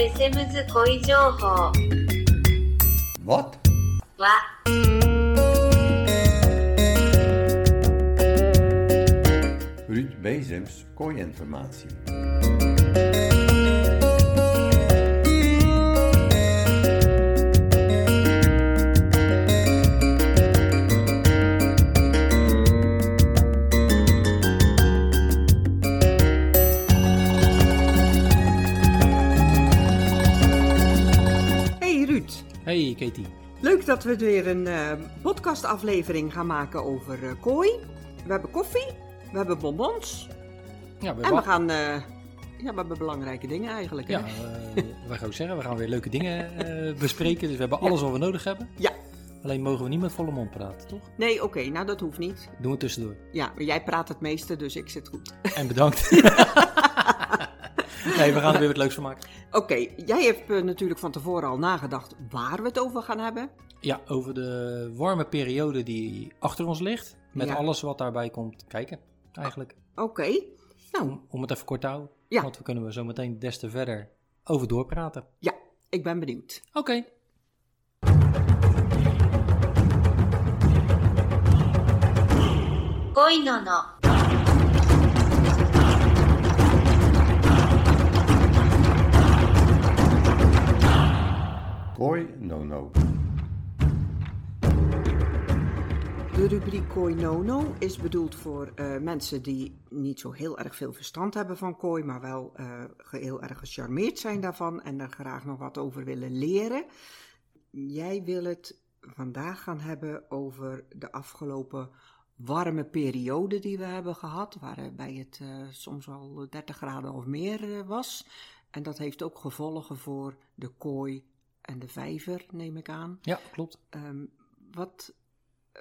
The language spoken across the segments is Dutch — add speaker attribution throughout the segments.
Speaker 1: とベセムズ恋情報
Speaker 2: Wat?
Speaker 1: は
Speaker 2: Ruud Bezems, kooiinformatie.
Speaker 3: Katie.
Speaker 4: leuk dat we weer een eh, podcastaflevering gaan maken over eh, kooi. We hebben koffie, we hebben bonbons
Speaker 3: Ja, we
Speaker 4: en we gaan... eh, ja, we hebben belangrijke dingen eigenlijk.
Speaker 3: Ja, wij gaan ook zeggen, we gaan weer leuke dingen bespreken. Dus we hebben alles wat we nodig hebben.
Speaker 4: Ja.
Speaker 3: Alleen mogen we niet met volle mond praten, toch?
Speaker 4: Nee, oké, nou dat hoeft niet.
Speaker 3: Doen we tussendoor.
Speaker 4: Ja, maar jij praat het meeste, dus ik zit goed.
Speaker 3: En bedankt. Nee, we gaan er weer wat leuks van maken.
Speaker 4: Oké, jij hebt eh, natuurlijk van tevoren al nagedacht waar we het over gaan hebben.
Speaker 3: Ja, over de warme periode die achter ons ligt. Met alles wat daarbij komt kijken, eigenlijk.
Speaker 4: Oké. Nou.
Speaker 3: Om, het even kort te houden.
Speaker 4: Ja.
Speaker 3: Want we kunnen we zo meteen des te verder over doorpraten.
Speaker 4: Ja, ik ben benieuwd.
Speaker 3: Oké.
Speaker 1: Okay. Koi no no
Speaker 2: Kooi no no.
Speaker 4: De rubriek Kooi Nono is bedoeld voor eh, mensen die niet zo heel erg veel verstand hebben van kooi, maar wel eh, heel erg gecharmeerd zijn daarvan en er graag nog wat over willen leren. Jij wil het vandaag gaan hebben over de afgelopen warme periode die we hebben gehad, waarbij het eh, soms al 30 graden of meer was. En dat heeft ook gevolgen voor de kooi en de vijver, neem ik aan.
Speaker 3: Ja, klopt.
Speaker 4: Ehm, wat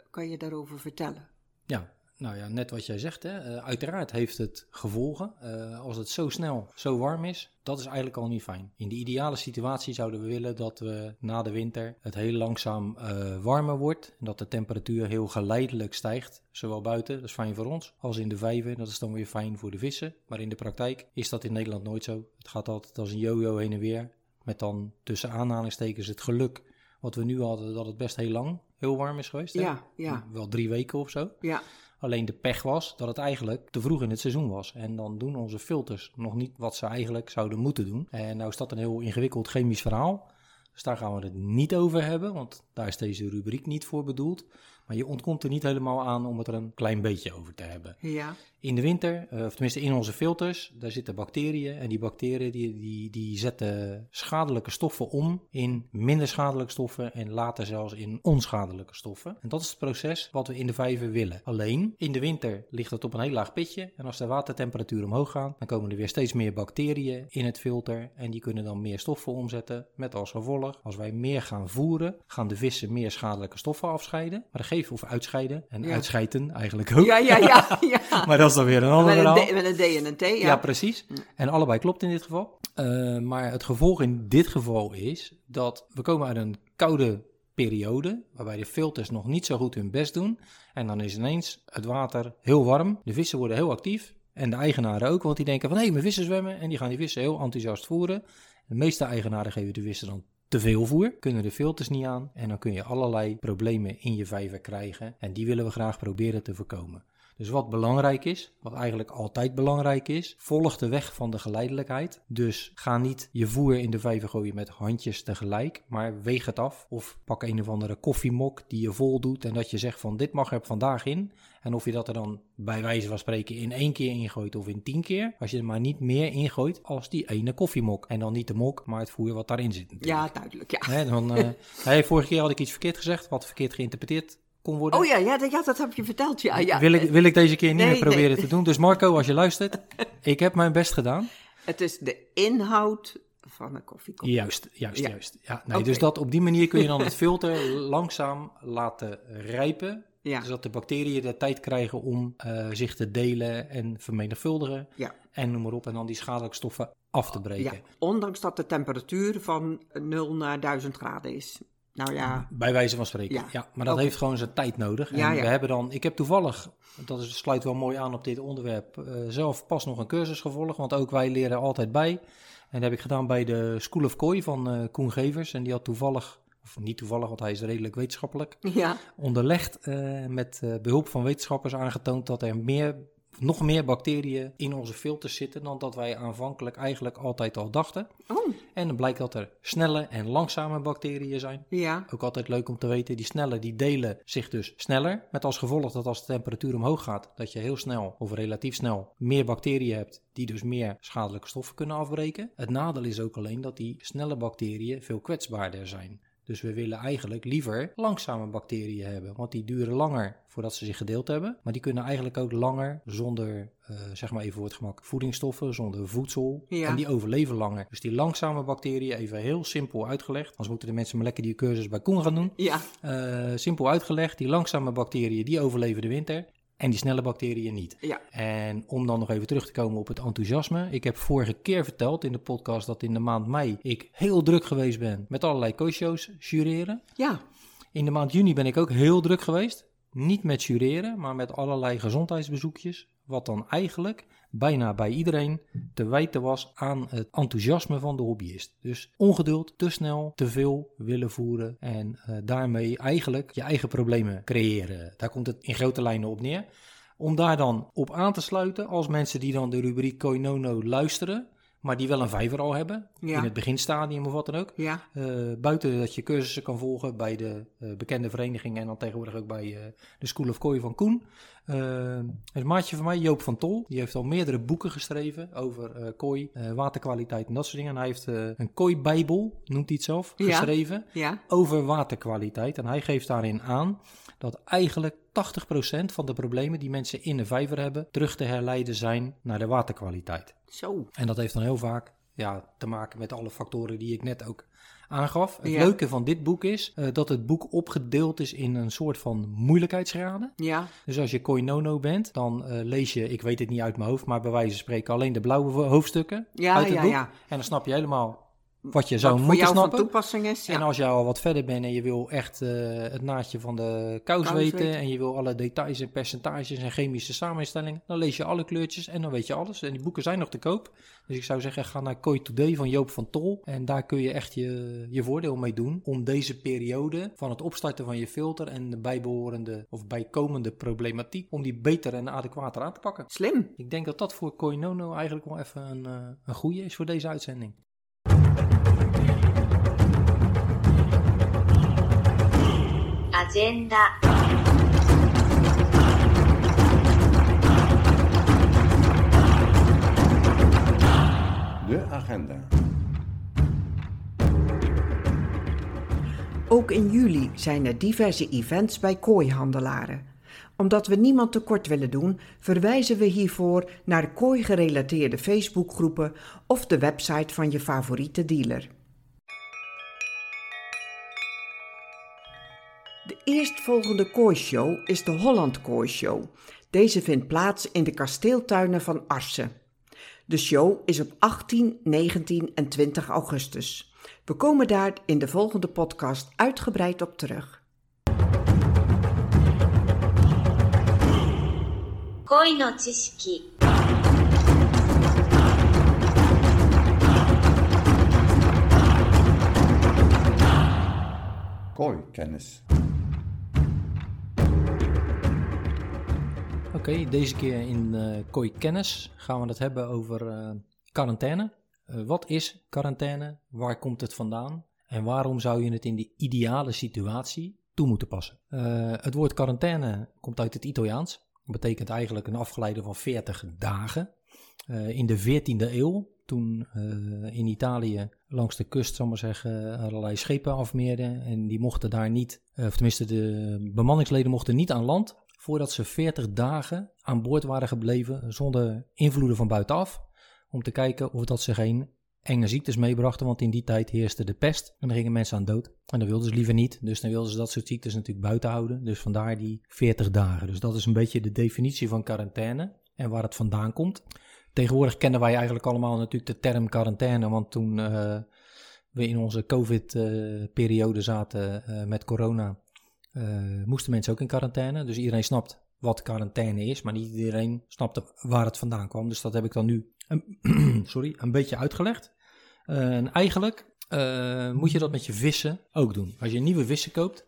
Speaker 4: kan je daarover vertellen?
Speaker 3: Ja, nou ja, net wat jij zegt. Hè. eh, uiteraard heeft het gevolgen. Eh, als het zo snel, zo warm is, dat is eigenlijk al niet fijn. In de ideale situatie zouden we willen dat we na de winter het heel langzaam eh, warmer wordt. En dat de temperatuur heel geleidelijk stijgt. Zowel buiten, dat is fijn voor ons, als in de vijver. Dat is dan weer fijn voor de vissen. Maar in de praktijk is dat in Nederland nooit zo. Het gaat altijd als een yo-yo heen en weer. Met dan tussen aanhalingstekens het geluk wat we nu hadden, dat het best heel lang heel warm is geweest. hè?
Speaker 4: Ja, ja.
Speaker 3: Wel drie weken of zo.
Speaker 4: Ja,
Speaker 3: Alleen de pech was dat het eigenlijk te vroeg in het seizoen was. En dan doen onze filters nog niet wat ze eigenlijk zouden moeten doen. En nou is dat een heel ingewikkeld chemisch verhaal. Dus daar gaan we het niet over hebben, want daar is deze rubriek niet voor bedoeld. Maar je ontkomt er niet helemaal aan om het er een klein beetje over te hebben.
Speaker 4: ja,
Speaker 3: In de winter, eh, of tenminste in onze filters, daar zitten bacteriën. En die bacteriën die, die, die zetten schadelijke stoffen om in minder schadelijke stoffen en later zelfs in onschadelijke stoffen. En dat is het proces wat we in de vijver willen. Alleen, in de winter ligt het op een heel laag pitje. En als de watertemperatuur omhoog gaat, dan komen er weer steeds meer bacteriën in het filter. En die kunnen dan meer stoffen omzetten. Met als gevolg, als wij meer gaan voeren, gaan de vissen meer schadelijke stoffen afscheiden. Maar of uitscheiden. En
Speaker 4: Ja.
Speaker 3: uitscheiden eigenlijk ook.
Speaker 4: ja, ja, ja. ja.
Speaker 3: Maar dat is dan weer een ander verhaal.
Speaker 4: met een D en een T, ja.
Speaker 3: Ja, precies. En allebei klopt in dit geval. Eh, maar het gevolg in dit geval is dat we komen uit een koude periode, waarbij de filters nog niet zo goed hun best doen. En dan is ineens het water heel warm, de vissen worden heel actief en de eigenaren ook, want die denken van hé, mijn vissen zwemmen en die gaan die vissen heel enthousiast voeren. De meeste eigenaren geven de vissen dan te veel voer, kunnen de filters niet aan en dan kun je allerlei problemen in je vijver krijgen en die willen we graag proberen te voorkomen. Dus wat belangrijk is, wat eigenlijk altijd belangrijk is, volg de weg van de geleidelijkheid. Dus ga niet je voer in de vijver gooien met handjes tegelijk, maar weeg het af. Of pak een of andere koffiemok die je vol doet en dat je zegt van dit mag er vandaag in. En of je dat er dan bij wijze van spreken in één keer ingooit of in tien keer, als je er maar niet meer ingooit als die ene koffiemok. En dan niet de mok, maar het voer wat daarin zit. natuurlijk.
Speaker 4: Ja, duidelijk, ja.
Speaker 3: Hè, dan, eh, hey, vorige keer had ik iets verkeerd gezegd, wat verkeerd geïnterpreteerd kon worden.
Speaker 4: Oh ja, ja, dat, ja, dat heb je verteld, ja. ja.
Speaker 3: Wil, ik, wil ik deze keer niet
Speaker 4: Nee,
Speaker 3: meer proberen
Speaker 4: nee.
Speaker 3: te doen. Dus Marco, als je luistert, ik heb mijn best gedaan.
Speaker 4: Het is de inhoud van een koffiekop.
Speaker 3: Juist, juist,
Speaker 4: Ja.
Speaker 3: juist. Ja, nee. Dus dat op die manier kun je dan het filter langzaam laten rijpen.
Speaker 4: Ja.
Speaker 3: Zodat de bacteriën de tijd krijgen om eh, zich te delen en vermenigvuldigen.
Speaker 4: Ja.
Speaker 3: En noem maar op. En dan die schadelijke stoffen af te breken.
Speaker 4: Ja, ondanks dat de temperatuur van 0 naar 1000 graden is. Nou ja,
Speaker 3: Bij wijze van spreken.
Speaker 4: Ja.
Speaker 3: Ja, maar dat heeft gewoon zijn tijd nodig. En
Speaker 4: ja.
Speaker 3: we hebben dan, ik heb toevallig, dat is, sluit wel mooi aan op dit onderwerp, eh, zelf pas nog een cursus gevolgd. Want ook wij leren altijd bij. dat heb ik gedaan bij de School of Kooi van eh, Koen Gevers. En die had toevallig, of niet toevallig, want hij is redelijk wetenschappelijk,
Speaker 4: Ja,
Speaker 3: onderlegd eh, met eh, behulp van wetenschappers aangetoond dat er meer, nog meer bacteriën in onze filters zitten dan dat wij aanvankelijk eigenlijk altijd al dachten.
Speaker 4: oh,
Speaker 3: En dan blijkt dat er snelle en langzame bacteriën zijn.
Speaker 4: ja,
Speaker 3: Ook altijd leuk om te weten, die snelle die delen zich dus sneller. Met als gevolg dat als de temperatuur omhoog gaat, dat je heel snel of relatief snel meer bacteriën hebt die dus meer schadelijke stoffen kunnen afbreken. Het nadeel is ook alleen dat die snelle bacteriën veel kwetsbaarder zijn. Dus we willen eigenlijk liever langzame bacteriën hebben, want die duren langer voordat ze zich gedeeld hebben. Maar die kunnen eigenlijk ook langer zonder, eh, zeg maar even voor het gemak, voedingsstoffen, zonder voedsel.
Speaker 4: Ja.
Speaker 3: En die overleven langer. Dus die langzame bacteriën, even heel simpel uitgelegd. Anders moeten de mensen maar lekker die cursus bij Koen gaan doen.
Speaker 4: ja,
Speaker 3: Eh, simpel uitgelegd, die langzame bacteriën die overleven de winter en die snelle bacteriën niet.
Speaker 4: ja,
Speaker 3: En om dan nog even terug te komen op het enthousiasme. Ik heb vorige keer verteld in de podcast dat in de maand mei ik heel druk geweest ben met allerlei coachshows jureren.
Speaker 4: ja,
Speaker 3: In de maand juni ben ik ook heel druk geweest. Niet met jureren, maar met allerlei gezondheidsbezoekjes. Wat dan eigenlijk bijna bij iedereen te wijten was aan het enthousiasme van de hobbyist. Dus ongeduld, te snel, te veel willen voeren en eh, daarmee eigenlijk je eigen problemen creëren. Daar komt het in grote lijnen op neer. Om daar dan op aan te sluiten als mensen die dan de rubriek Koinono luisteren, maar die wel een vijver al hebben,
Speaker 4: Ja.
Speaker 3: in het beginstadium of wat dan ook.
Speaker 4: ja,
Speaker 3: Eh, buiten dat je cursussen kan volgen bij de eh, bekende verenigingen en dan tegenwoordig ook bij eh, de School of Kooi van Koen. Een maatje van mij, Joop van Tol, die heeft al meerdere boeken geschreven over kooi, waterkwaliteit en dat soort dingen. En hij heeft een kooibijbel, noemt hij het zelf, geschreven
Speaker 4: ja,
Speaker 3: over waterkwaliteit. En hij geeft daarin aan dat eigenlijk 80% van de problemen die mensen in de vijver hebben, terug te herleiden zijn naar de waterkwaliteit.
Speaker 4: zo,
Speaker 3: En dat heeft dan heel vaak ja, te maken met alle factoren die ik net ook aangaf. Het
Speaker 4: Ja.
Speaker 3: leuke van dit boek is eh, dat het boek opgedeeld is in een soort van moeilijkheidsgraden.
Speaker 4: ja,
Speaker 3: Dus als je Koinono bent, dan eh, lees je, ik weet het niet uit mijn hoofd, maar bij wijze van spreken alleen de blauwe ho- hoofdstukken
Speaker 4: ja,
Speaker 3: uit het
Speaker 4: ja,
Speaker 3: boek.
Speaker 4: ja.
Speaker 3: En dan snap je helemaal wat je zou
Speaker 4: Wat voor
Speaker 3: moeten
Speaker 4: van
Speaker 3: snappen.
Speaker 4: toepassing is, ja.
Speaker 3: En als je al wat verder bent en je wil echt eh, het naadje van de kous,
Speaker 4: Kous
Speaker 3: weten,
Speaker 4: weten.
Speaker 3: en je wil alle details en percentages en chemische samenstellingen, dan lees je alle kleurtjes en dan weet je alles. En die boeken zijn nog te koop. Dus ik zou zeggen, ga naar Koi Today van Joop van Tol. En daar kun je echt je, je voordeel mee doen om deze periode van het opstarten van je filter en de bijbehorende of bijkomende problematiek, om die beter en adequater aan te pakken.
Speaker 4: Slim.
Speaker 3: Ik denk dat dat voor Koinono eigenlijk wel even een, eh, een goede is voor deze uitzending.
Speaker 1: Agenda,
Speaker 2: De agenda.
Speaker 4: Ook in juli zijn er diverse events bij kooihandelaren. Omdat we niemand tekort willen doen, verwijzen we hiervoor naar kooi-gerelateerde Facebookgroepen of de website van je favoriete dealer. eerstvolgende kooishow is de Holland Kooishow. Deze vindt plaats in de kasteeltuinen van Arsen. De show is op 18, 19 en 20 augustus. We komen daar in de volgende podcast uitgebreid op terug.
Speaker 1: Kooi no
Speaker 2: kennis.
Speaker 3: Oké, deze keer in eh Kooi Kennis gaan we het hebben over eh, quarantaine. Eh, wat is quarantaine? Waar komt het vandaan? En waarom zou je het in de ideale situatie toe moeten passen? Het woord quarantaine komt uit het Italiaans. Dat betekent eigenlijk een afgeleide van 40 dagen. In de 14e eeuw, toen in Italië langs de kust, zal maar zeggen, allerlei schepen afmeerden. En die mochten daar niet, of tenminste de bemanningsleden mochten niet aan land voordat ze 40 dagen aan boord waren gebleven zonder invloeden van buitenaf. Om te kijken of dat ze geen enge ziektes meebrachten, want in die tijd heerste de pest en dan gingen mensen aan dood. En dat wilden ze liever niet, dus dan wilden ze dat soort ziektes natuurlijk buiten houden. Dus vandaar die 40 dagen. Dus dat is een beetje de definitie van quarantaine en waar het vandaan komt. Tegenwoordig kennen wij eigenlijk allemaal natuurlijk de term quarantaine, want toen eh, we in onze COVID-periode zaten eh, met corona, eh, moesten mensen ook in quarantaine. Dus iedereen snapt wat quarantaine is, maar niet iedereen snapte waar het vandaan kwam. Dus dat heb ik dan nu een, sorry, een beetje uitgelegd. Eh, en eigenlijk eh, moet je dat met je vissen ook doen. Als je nieuwe vissen koopt,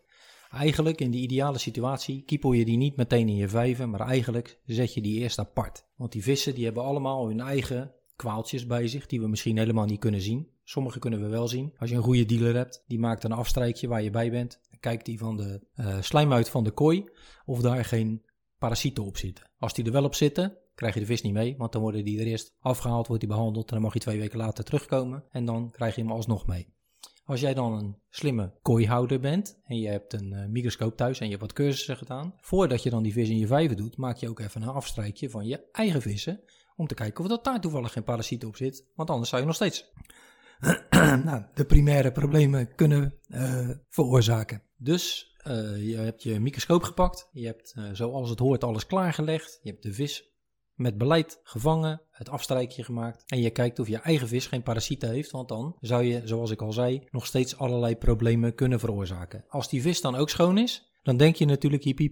Speaker 3: eigenlijk in de ideale situatie kiepel je die niet meteen in je vijver, maar eigenlijk zet je die eerst apart. Want die vissen die hebben allemaal hun eigen kwaaltjes bij zich, die we misschien helemaal niet kunnen zien. Sommige kunnen we wel zien. Als je een goede dealer hebt, die maakt een afstrijkje waar je bij bent. Kijkt die van de uh, slijmuit van de kooi of daar geen parasieten op zitten. Als die er wel op zitten, krijg je de vis niet mee, want dan worden die er eerst afgehaald, wordt die behandeld en dan mag je twee weken later terugkomen en dan krijg je hem alsnog mee. Als jij dan een slimme kooihouder bent en je hebt een uh, microscoop thuis en je hebt wat cursussen gedaan, voordat je dan die vis in je vijver doet, maak je ook even een afstrijkje van je eigen vissen om te kijken of dat daar toevallig geen parasieten op zit, want anders zou je nog steeds nou, de primaire problemen kunnen uh, veroorzaken. Dus uh, je hebt je microscoop gepakt, je hebt uh, zoals het hoort alles klaargelegd, je hebt de vis met beleid gevangen, het afstrijkje gemaakt en je kijkt of je eigen vis geen parasieten heeft, want dan zou je, zoals ik al zei, nog steeds allerlei problemen kunnen veroorzaken. Als die vis dan ook schoon is, dan denk je natuurlijk hippie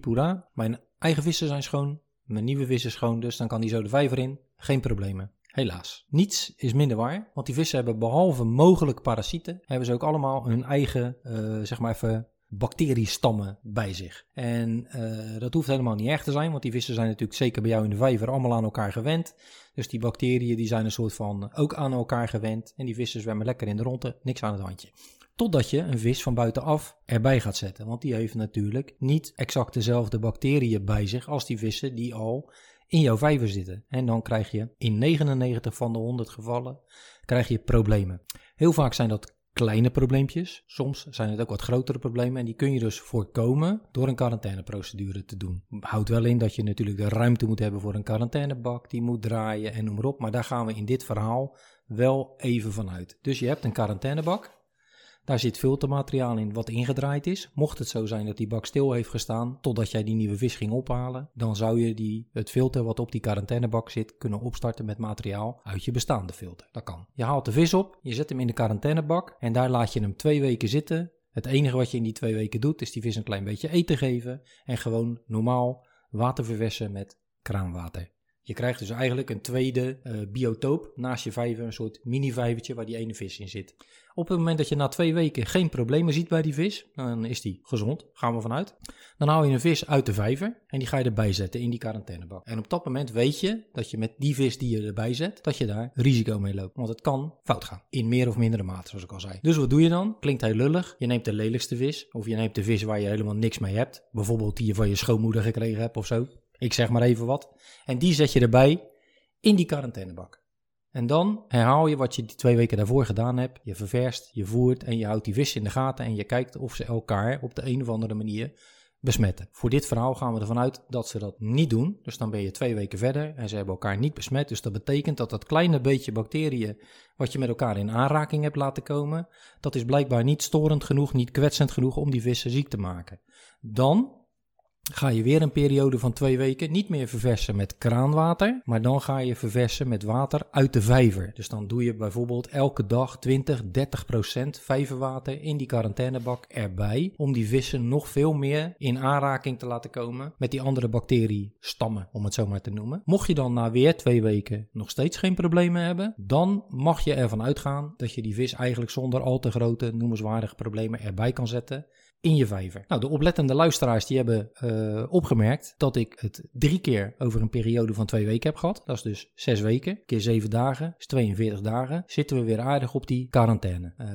Speaker 3: mijn eigen vissen zijn schoon, mijn nieuwe vis is schoon, dus dan kan die zo de vijver in, geen problemen. Helaas. Niets is minder waar, want die vissen hebben behalve mogelijk parasieten, hebben ze ook allemaal hun eigen, uh, zeg maar even, bacteriestammen bij zich. En uh, dat hoeft helemaal niet erg te zijn, want die vissen zijn natuurlijk zeker bij jou in de vijver allemaal aan elkaar gewend. Dus die bacteriën die zijn een soort van ook aan elkaar gewend. En die vissen zwemmen lekker in de ronde, niks aan het handje. Totdat je een vis van buitenaf erbij gaat zetten. Want die heeft natuurlijk niet exact dezelfde bacteriën bij zich als die vissen die al in jouw vijver zitten. En dan krijg je in 99 van de 100 gevallen krijg je problemen. Heel vaak zijn dat kleine probleempjes. Soms zijn het ook wat grotere problemen. En die kun je dus voorkomen door een quarantaineprocedure te doen. Houdt wel in dat je natuurlijk de ruimte moet hebben voor een quarantainebak. Die moet draaien en noem maar op. Maar daar gaan we in dit verhaal wel even vanuit. Dus je hebt een quarantainebak. Daar zit filtermateriaal in wat ingedraaid is. Mocht het zo zijn dat die bak stil heeft gestaan totdat jij die nieuwe vis ging ophalen, dan zou je die, het filter wat op die quarantainebak zit kunnen opstarten met materiaal uit je bestaande filter. Dat kan. Je haalt de vis op, je zet hem in de quarantainebak en daar laat je hem twee weken zitten. Het enige wat je in die twee weken doet is die vis een klein beetje eten geven en gewoon normaal water verversen met kraanwater. Je krijgt dus eigenlijk een tweede uh, biotoop naast je vijver, een soort mini-vijvertje waar die ene vis in zit. Op het moment dat je na twee weken geen problemen ziet bij die vis, dan is die gezond, gaan we vanuit. Dan haal je een vis uit de vijver en die ga je erbij zetten in die quarantainebak. En op dat moment weet je dat je met die vis die je erbij zet, dat je daar risico mee loopt. Want het kan fout gaan, in meer of mindere mate, zoals ik al zei. Dus wat doe je dan? Klinkt heel lullig. Je neemt de lelijkste vis, of je neemt de vis waar je helemaal niks mee hebt. Bijvoorbeeld die je van je schoonmoeder gekregen hebt of zo. Ik zeg maar even wat. En die zet je erbij in die quarantainebak. En dan herhaal je wat je die twee weken daarvoor gedaan hebt. Je ververst, je voert en je houdt die vissen in de gaten en je kijkt of ze elkaar op de een of andere manier besmetten. Voor dit verhaal gaan we ervan uit dat ze dat niet doen. Dus dan ben je twee weken verder en ze hebben elkaar niet besmet. Dus dat betekent dat dat kleine beetje bacteriën wat je met elkaar in aanraking hebt laten komen, dat is blijkbaar niet storend genoeg, niet kwetsend genoeg om die vissen ziek te maken. Dan ga je weer een periode van twee weken niet meer verversen met kraanwater, maar dan ga je verversen met water uit de vijver. Dus dan doe je bijvoorbeeld elke dag 20, 30 procent vijverwater in die quarantainebak erbij, om die vissen nog veel meer in aanraking te laten komen met die andere bacteriestammen, om het zo maar te noemen. Mocht je dan na weer twee weken nog steeds geen problemen hebben, dan mag je ervan uitgaan dat je die vis eigenlijk zonder al te grote noemenswaardige problemen erbij kan zetten in je vijver. Nou, de oplettende luisteraars die hebben uh, opgemerkt dat ik het drie keer over een periode van twee weken heb gehad. Dat is dus zes weken, keer zeven dagen, is 42 dagen. Zitten we weer aardig op die quarantaine. Uh,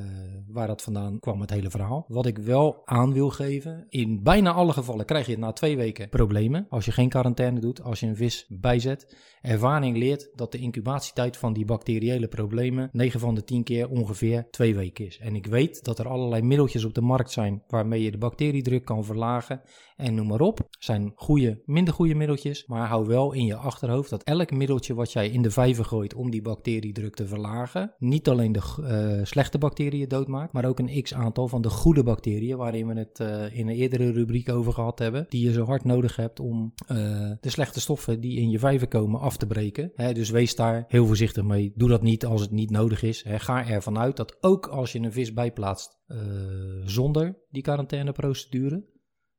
Speaker 3: waar dat vandaan kwam, het hele verhaal. Wat ik wel aan wil geven, in bijna alle gevallen krijg je na twee weken problemen. Als je geen quarantaine doet, als je een vis bijzet. Ervaring leert dat de incubatietijd van die bacteriële problemen 9 van de 10 keer ongeveer twee weken is. En ik weet dat er allerlei middeltjes op de markt zijn waarmee je de bacteriedruk kan verlagen en noem maar op. zijn goede, minder goede middeltjes, maar hou wel in je achterhoofd dat elk middeltje wat jij in de vijver gooit om die bacteriedruk te verlagen, niet alleen de uh, slechte bacteriën doodmaakt, maar ook een x aantal van de goede bacteriën, waarin we het uh, in een eerdere rubriek over gehad hebben, die je zo hard nodig hebt om uh, de slechte stoffen die in je vijver komen af te breken. Dus wees daar heel voorzichtig mee. Doe dat niet als het niet nodig is. Ga ervan uit dat ook als je een vis bijplaatst zonder die quarantaineprocedure,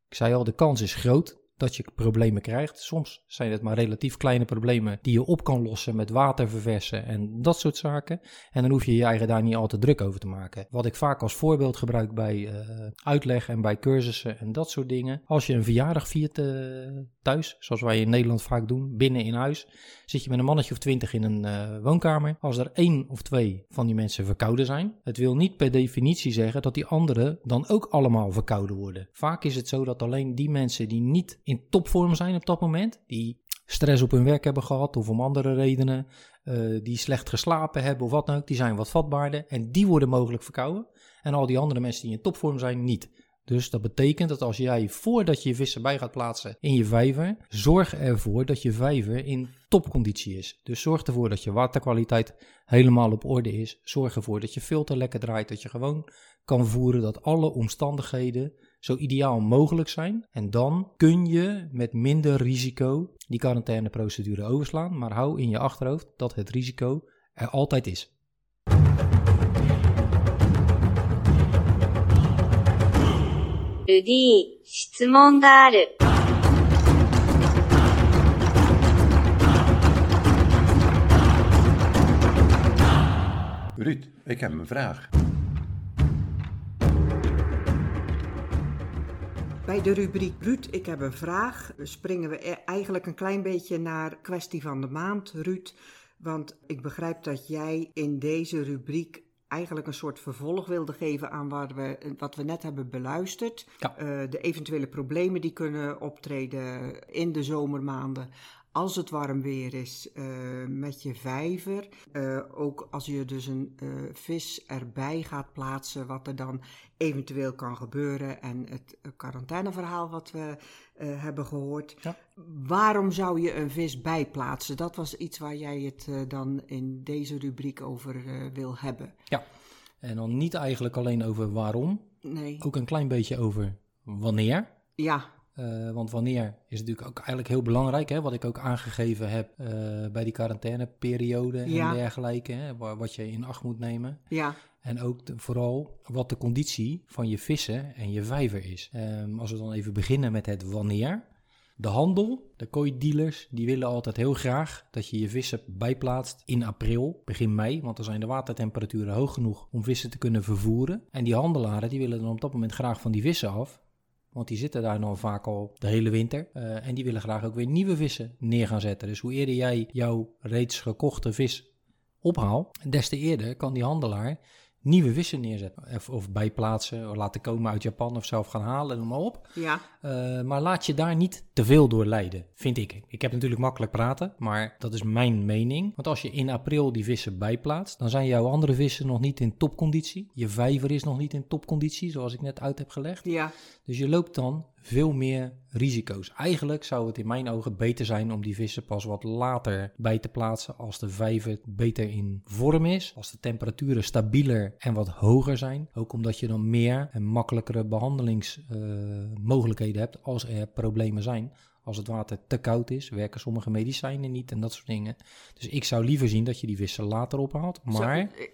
Speaker 3: ik zei al, de kans is groot dat je problemen krijgt. Soms zijn het maar relatief kleine problemen die je op kan lossen met water verversen en dat soort zaken. En dan hoef je je eigen daar niet al te druk over te maken. Wat ik vaak als voorbeeld gebruik bij uh, uitleg en bij cursussen en dat soort dingen. Als je een verjaardag viert uh, thuis, zoals wij in Nederland vaak doen, binnen in huis, zit je met een mannetje of twintig in een uh, woonkamer. Als er één of twee van die mensen verkouden zijn, het wil niet per definitie zeggen dat die anderen dan ook allemaal verkouden worden. Vaak is het zo dat alleen die mensen die niet in topvorm zijn op dat moment, die stress op hun werk hebben gehad of om andere redenen, uh, die slecht geslapen hebben of wat dan ook, die zijn wat vatbaarder en die worden mogelijk verkouden. En al die andere mensen die in topvorm zijn, niet. Dus dat betekent dat als jij voordat je je vissen bij gaat plaatsen in je vijver, zorg ervoor dat je vijver in topconditie is. Dus zorg ervoor dat je waterkwaliteit helemaal op orde is. Zorg ervoor dat je filter lekker draait, dat je gewoon kan voeren, dat alle omstandigheden zo ideaal mogelijk zijn. En dan kun je met minder risico die quarantaineprocedure overslaan. Maar hou in je achterhoofd dat het risico er altijd is.
Speaker 1: Rudy, 質問がある。
Speaker 2: Ruud, ik heb een vraag.
Speaker 4: Bij de rubriek Ruud, ik heb een vraag, springen we e- eigenlijk een klein beetje naar kwestie van de maand, Ruud. Want ik begrijp dat jij in deze rubriek eigenlijk een soort vervolg wilde geven aan waar we, wat we net hebben beluisterd.
Speaker 3: Ja.
Speaker 4: Uh, de eventuele problemen die kunnen optreden in de zomermaanden. Als het warm weer is uh, met je vijver. Uh, ook als je dus een vis erbij gaat plaatsen, wat er dan eventueel kan gebeuren. En het quarantaineverhaal wat we hebben gehoord.
Speaker 3: Ja.
Speaker 4: Waarom zou je een vis bijplaatsen? Dat was iets waar jij het dan in deze rubriek over wil hebben.
Speaker 3: Ja, en dan niet eigenlijk alleen over waarom.
Speaker 4: Nee.
Speaker 3: Ook een klein beetje over wanneer.
Speaker 4: Ja,
Speaker 3: uh, want wanneer is natuurlijk ook eigenlijk heel belangrijk, hè, wat ik ook aangegeven heb uh, bij die quarantaineperiode
Speaker 4: Ja.
Speaker 3: en dergelijke, hè, wa- wat je in acht moet nemen.
Speaker 4: ja,
Speaker 3: En ook de- vooral wat de conditie van je vissen en je vijver is. Ehm, als we dan even beginnen met het wanneer. De handel, de kooidealers, die willen altijd heel graag dat je je vissen bijplaatst in april, begin mei. Want dan zijn de watertemperaturen hoog genoeg om vissen te kunnen vervoeren. En die handelaren die willen dan op dat moment graag van die vissen af. Want die zitten daar dan vaak al de hele winter. Eh, en die willen graag ook weer nieuwe vissen neer gaan zetten. Dus hoe eerder jij jouw reeds gekochte vis ophaalt, des te eerder kan die handelaar nieuwe vissen neerzetten. Of, of bijplaatsen, of laten komen uit Japan of zelf gaan halen, noem maar op.
Speaker 4: ja,
Speaker 3: Uh, maar laat je daar niet te veel door leiden, vind ik. Ik heb natuurlijk makkelijk praten, maar dat is mijn mening. Want als je in april die vissen bijplaatst, dan zijn jouw andere vissen nog niet in topconditie. Je vijver is nog niet in topconditie, zoals ik net uit heb gelegd.
Speaker 4: ja,
Speaker 3: Dus je loopt dan veel meer risico's. Eigenlijk zou het in mijn ogen beter zijn om die vissen pas wat later bij te plaatsen als de vijver beter in vorm is, als de temperaturen stabieler en wat hoger zijn. Ook omdat je dan meer en makkelijkere behandelingsmogelijkheden hebt als er problemen zijn. Als het water te koud is, werken sommige medicijnen niet en dat soort dingen. Dus ik zou liever zien dat je die vissen later ophaalt. Maar
Speaker 4: Zo,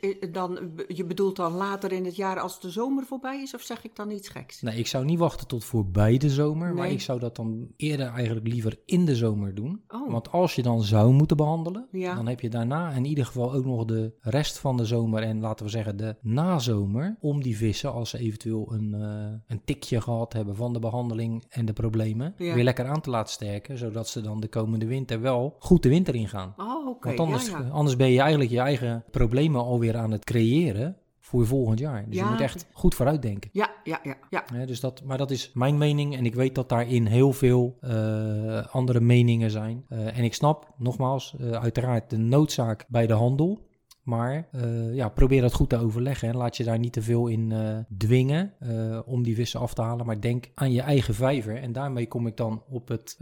Speaker 4: eh, eh, dan, je bedoelt dan later in het jaar als de zomer voorbij is, of zeg ik dan iets geks?
Speaker 3: Nee, ik zou niet wachten tot voorbij de zomer, maar ik zou dat dan eerder eigenlijk liever in de zomer doen.
Speaker 4: Oh.
Speaker 3: Want als je dan zou moeten behandelen,
Speaker 4: Ja.
Speaker 3: dan heb je daarna in ieder geval ook nog de rest van de zomer en laten we zeggen de nazomer om die vissen, als ze eventueel een, eh, een tikje gehad hebben van de behandeling en de problemen,
Speaker 4: Ja.
Speaker 3: weer lekker aan te laten sterken, zodat ze dan de komende winter wel goed de winter ingaan.
Speaker 4: Oh.
Speaker 3: Want anders,
Speaker 4: ja, ja.
Speaker 3: anders ben je eigenlijk je eigen problemen alweer aan het creëren voor volgend jaar. Dus
Speaker 4: Ja.
Speaker 3: je moet echt goed vooruitdenken.
Speaker 4: Ja, ja, ja, ja.
Speaker 3: Dus dat, maar dat is mijn mening en ik weet dat daarin heel veel eh, andere meningen zijn. Eh, en ik snap, nogmaals, eh, uiteraard de noodzaak bij de handel. Maar eh, ja, probeer dat goed te overleggen en laat je daar niet te veel in eh, dwingen eh, om die vissen af te halen. Maar denk aan je eigen vijver. En daarmee kom ik dan op het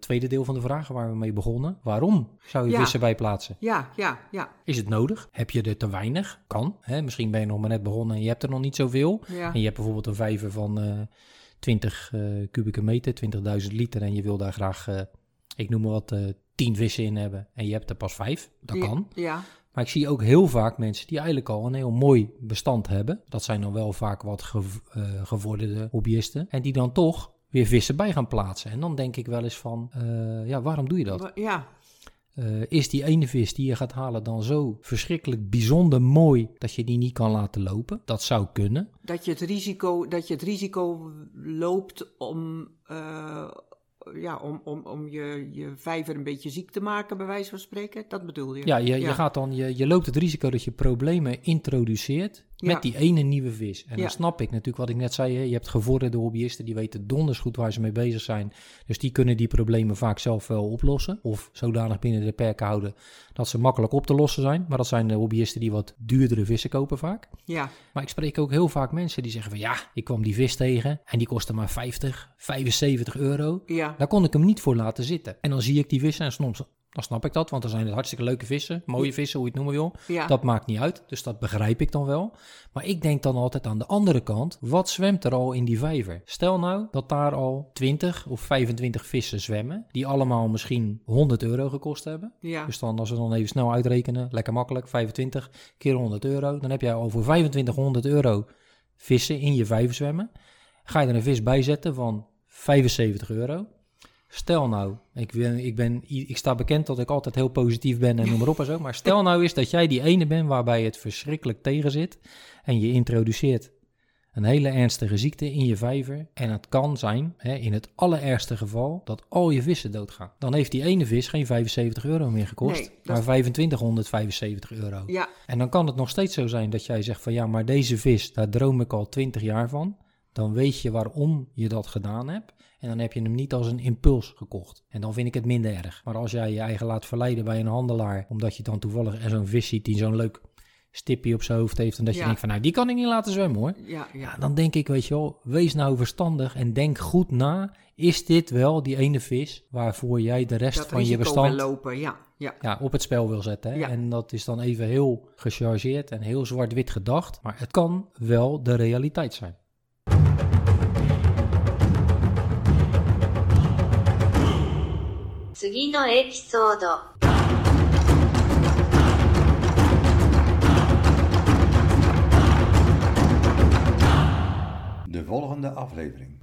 Speaker 3: tweede deel van de vraag waar we mee begonnen. Waarom zou je
Speaker 4: Ja.
Speaker 3: vissen bijplaatsen?
Speaker 4: Ja, ja, ja.
Speaker 3: Is het nodig? Heb je er te weinig? Kan. Hè? Misschien ben je nog maar net begonnen en je hebt er nog niet zoveel.
Speaker 4: ja.
Speaker 3: En je hebt bijvoorbeeld een vijver van eh 20 eh, kubieke meter, 20.000 liter. En je wil daar graag, ik noem maar wat, eh 10 vissen in hebben. En je hebt er pas 5. Dat
Speaker 4: Ja,
Speaker 3: kan.
Speaker 4: Ja,
Speaker 3: Maar ik zie ook heel vaak mensen die eigenlijk al een heel mooi bestand hebben. Dat zijn dan wel vaak wat gev- eh, gevorderde hobbyisten. En die dan toch weer vissen bij gaan plaatsen. En dan denk ik wel eens van, eh, ja, waarom doe je dat?
Speaker 4: Ja,
Speaker 3: Eh, is die ene vis die je gaat halen dan zo verschrikkelijk bijzonder mooi dat je die niet kan laten lopen? Dat zou kunnen.
Speaker 4: dat je het risico, dat je het risico loopt om, ja, om, om, om je, je vijver een beetje ziek te maken, bij wijze van spreken. Dat bedoel je?
Speaker 3: Ja, je, je, gaat dan, je, je loopt het risico dat je problemen introduceert met
Speaker 4: Ja.
Speaker 3: die ene nieuwe vis. En
Speaker 4: Ja.
Speaker 3: dan snap ik natuurlijk wat ik net zei. hè. Je hebt gevorderde hobbyisten, die weten donders goed waar ze mee bezig zijn. Dus die kunnen die problemen vaak zelf wel oplossen. Of zodanig binnen de perken houden dat ze makkelijk op te lossen zijn. Maar dat zijn de hobbyisten die wat duurdere vissen kopen vaak.
Speaker 4: Ja,
Speaker 3: Maar ik spreek ook heel vaak mensen die zeggen van ja, ik kwam die vis tegen en die kostte maar 50, 75 euro.
Speaker 4: ja,
Speaker 3: Daar kon ik hem niet voor laten zitten. En dan zie ik die vissen en soms, dan snap ik dat, want dan zijn het hartstikke leuke vissen, mooie vissen, hoe je het noemen wil.
Speaker 4: ja.
Speaker 3: Dat maakt niet uit, dus dat begrijp ik dan wel. Maar ik denk dan altijd aan de andere kant, wat zwemt er al in die vijver? Stel nou dat daar al 20 of 25 vissen zwemmen, die allemaal misschien 100 euro gekost hebben.
Speaker 4: ja.
Speaker 3: Dus dan, als we dan even snel uitrekenen, lekker makkelijk, 25 keer 100 euro. Dan heb jij al voor 2500 euro vissen in je vijver zwemmen. Ga je er een vis bij zetten van 75 euro. Stel nou, ik, ben, ik, ben, ik sta bekend dat ik altijd heel positief ben en noem maar op en zo. Maar stel nou eens dat jij die ene bent waarbij het verschrikkelijk tegen zit. En je introduceert een hele ernstige ziekte in je vijver. En het kan zijn, hè, in het allerergste geval, dat al je vissen doodgaan. Dan heeft die ene vis geen 75 euro meer gekost,
Speaker 4: Nee,
Speaker 3: maar 2575 euro.
Speaker 4: ja,
Speaker 3: En dan kan het nog steeds zo zijn dat jij zegt van ja, maar deze vis, daar droom ik al 20 jaar van. Dan weet je waarom je dat gedaan hebt. En dan heb je hem niet als een impuls gekocht. En dan vind ik het minder erg. Maar als jij je eigen laat verleiden bij een handelaar, omdat je dan toevallig zo'n vis ziet die zo'n leuk stipje op zijn hoofd heeft. En dat je
Speaker 4: Ja.
Speaker 3: denkt van nou, die kan ik niet laten zwemmen hoor.
Speaker 4: ja, ja.
Speaker 3: Ja, dan denk ik, weet je wel, wees nou verstandig en denk goed na. Is dit wel die ene vis waarvoor jij de rest
Speaker 4: Dat
Speaker 3: van je bestand
Speaker 4: lopen, ja, ja.
Speaker 3: ja, op het spel wil zetten? Hè?
Speaker 4: Ja.
Speaker 3: En dat is dan even heel gechargeerd en heel zwart-wit gedacht. Maar het kan wel de realiteit zijn.「
Speaker 1: 次のエピソード」
Speaker 2: De volgende aflevering.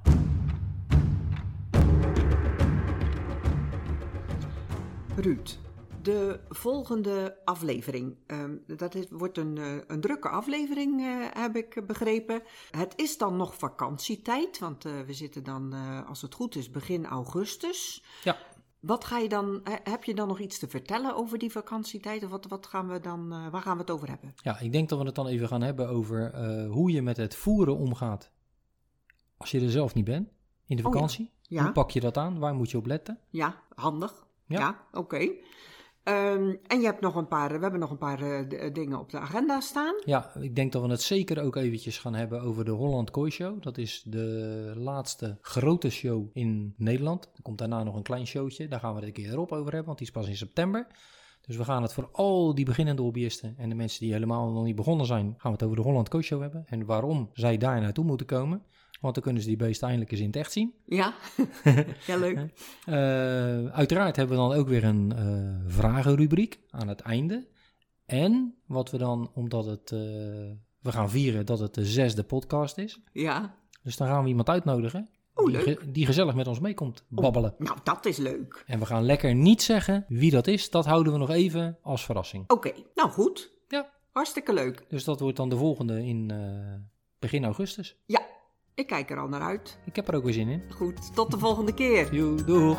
Speaker 4: Ruud, de volgende aflevering. ehm, dat is, wordt een, eh, een drukke aflevering, eh, heb ik begrepen. Het is dan nog vakantietijd, want eh, we zitten dan, eh, als het goed is, begin augustus.
Speaker 3: Ja.
Speaker 4: Wat ga je dan, he- heb je dan nog iets te vertellen over die vakantietijd? Of wat, wat gaan we dan, eh, waar gaan we het over hebben?
Speaker 3: Ja, ik denk dat we het dan even gaan hebben over eh, hoe je met het voeren omgaat. Als je er zelf niet bent, in de
Speaker 4: Oh ja.
Speaker 3: vakantie.
Speaker 4: Ja.
Speaker 3: Hoe pak je dat aan? Waar moet je op letten?
Speaker 4: Ja, handig.
Speaker 3: Ja.
Speaker 4: Ja, oké. Ehm, en je hebt nog een paar, we hebben nog een paar eh, d- dingen op de agenda staan.
Speaker 3: Ja, ik denk dat we het zeker ook eventjes gaan hebben over de Holland Kooi Show. Dat is de laatste grote show in Nederland. Er komt daarna nog een klein showtje. Daar gaan we het een keer erop over hebben, want die is pas in september. Dus we gaan het voor al die beginnende hobbyisten en de mensen die helemaal nog niet begonnen zijn, gaan we het over de Holland Kooi Show hebben. En waarom zij daar naartoe moeten komen. Want dan kunnen ze die beesten eindelijk eens in het echt zien.
Speaker 4: Ja, ja leuk.
Speaker 3: Eh, uiteraard hebben we dan ook weer een eh, vragenrubriek aan het einde. En wat we dan, omdat het, eh, we gaan vieren dat het de zesde podcast is.
Speaker 4: Ja.
Speaker 3: Dus dan gaan we iemand uitnodigen
Speaker 4: Oh,
Speaker 3: die, ge- die gezellig met ons meekomt babbelen.
Speaker 4: Nou, dat is leuk.
Speaker 3: En we gaan lekker niet zeggen wie dat is. Dat houden we nog even als verrassing.
Speaker 4: Oké, nou goed.
Speaker 3: Ja.
Speaker 4: Hartstikke leuk.
Speaker 3: Dus dat wordt dan de volgende in begin augustus.
Speaker 4: Ja, ik kijk er al naar uit.
Speaker 3: Ik heb er ook weer zin in.
Speaker 4: Goed, tot de volgende keer.
Speaker 3: Joe, doeg!